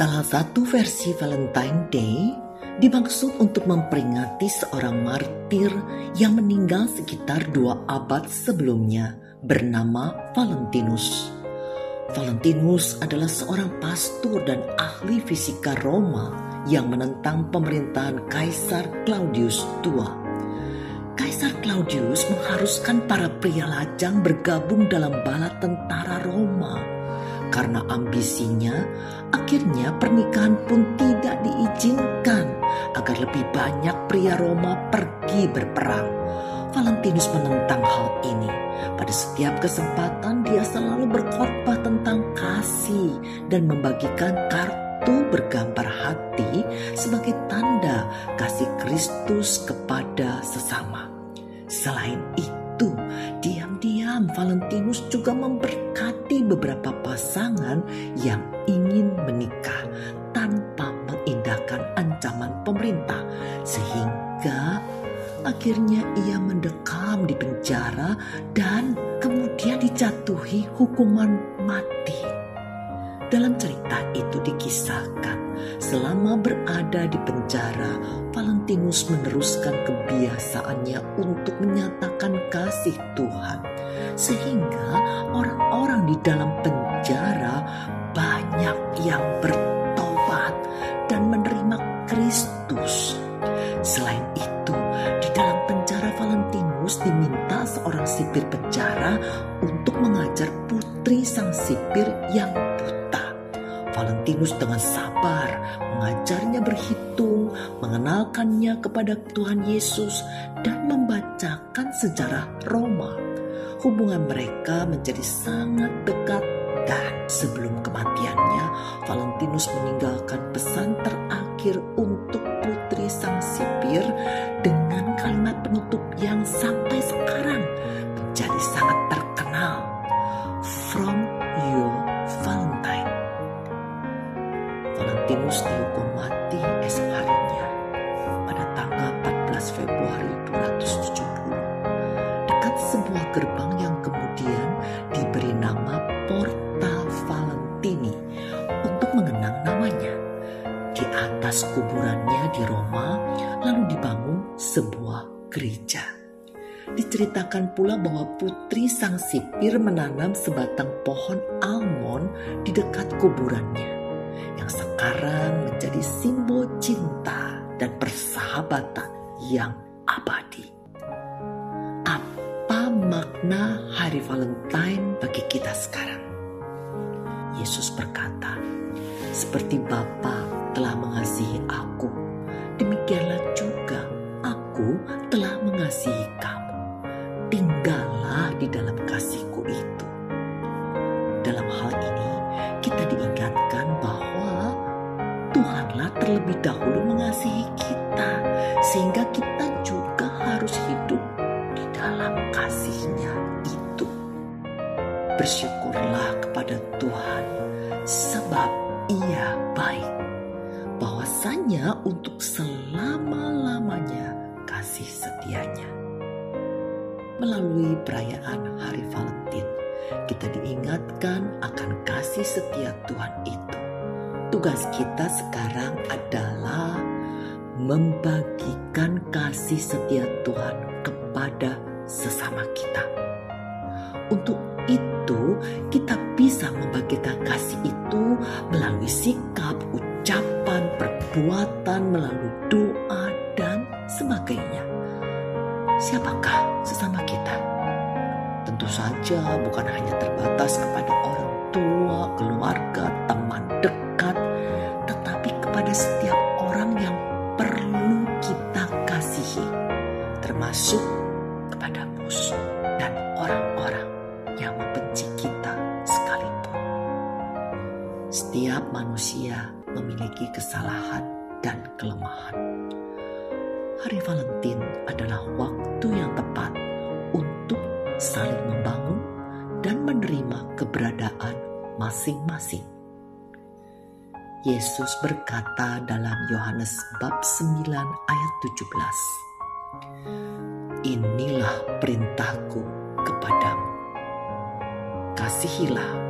Salah satu versi Valentine Day dimaksud untuk memperingati seorang martir yang meninggal sekitar dua abad sebelumnya bernama Valentinus. Valentinus adalah seorang pastor dan ahli fisika Roma yang menentang pemerintahan Kaisar Claudius II. Kaisar Claudius mengharuskan para pria lajang bergabung dalam bala tentara Roma karena ambisinya, akhirnya pernikahan pun tidak diizinkan agar lebih banyak pria Roma pergi berperang. Valentinus menentang hal ini. Pada setiap kesempatan dia selalu berkhotbah tentang kasih dan membagikan kartu bergambar hati sebagai tanda kasih Kristus kepada sesama. Selain itu, diam-diam Valentinus juga memberkati beberapa pasangan yang ingin menikah tanpa mengindahkan ancaman pemerintah, sehingga akhirnya ia mendekam di penjara dan kemudian dijatuhi hukuman mati. Dalam cerita itu dikisahkan, selama berada di penjara, Valentinus meneruskan kebiasaannya untuk menyatakan kasih Tuhan, sehingga orang-orang di dalam penjara banyak yang bertobat dan menerima Kristus. Selain itu, di dalam penjara Valentinus diminta seorang sipir penjara untuk mengajar putri sang sipir yang buta. Valentinus dengan sabar mengajarnya berhitung, mengenalkannya kepada Tuhan Yesus, dan membacakan sejarah Roma. Hubungan mereka menjadi sangat dekat dan sebelum kematiannya, Valentinus meninggalkan pesan terakhir untuk putri sang sipir dengan kalimat penutup yang sampai sekarang menjadi sangat terkenal. From your Valentine. Valentinus dihukum gerbang yang kemudian diberi nama Porta Valentini untuk mengenang namanya. Di atas kuburannya di Roma lalu dibangun sebuah gereja. Diceritakan pula bahwa putri sang sipir menanam sebatang pohon almond di dekat kuburannya yang sekarang menjadi simbol cinta dan persahabatan yang abadi. Makna hari Valentine bagi kita sekarang? Yesus berkata, "Seperti Bapa Bahwasanya untuk selama-lamanya kasih setianya. Melalui perayaan Hari Valentin, kita diingatkan akan kasih setia Tuhan itu. Tugas kita sekarang adalah membagikan kasih setia Tuhan kepada sesama kita. Untuk itu, kita bisa membagikan kasih itu melalui sikap, perbuatan, melalui doa, dan sebagainya. Siapakah sesama kita? Tentu saja bukan hanya terbatas kepada orang tua, keluarga, teman dekat, tetapi kepada setiap orang yang perlu kita kasihi, termasuk kepada musuh dan orang-orang yang membenci kita sekalipun. Setiap manusia memiliki kesalahan dan kelemahan. Hari Valentin adalah waktu yang tepat untuk saling membangun dan menerima keberadaan masing-masing. Yesus berkata dalam Yohanes bab 9 ayat 17. Inilah perintahku kepadamu. Kasihilah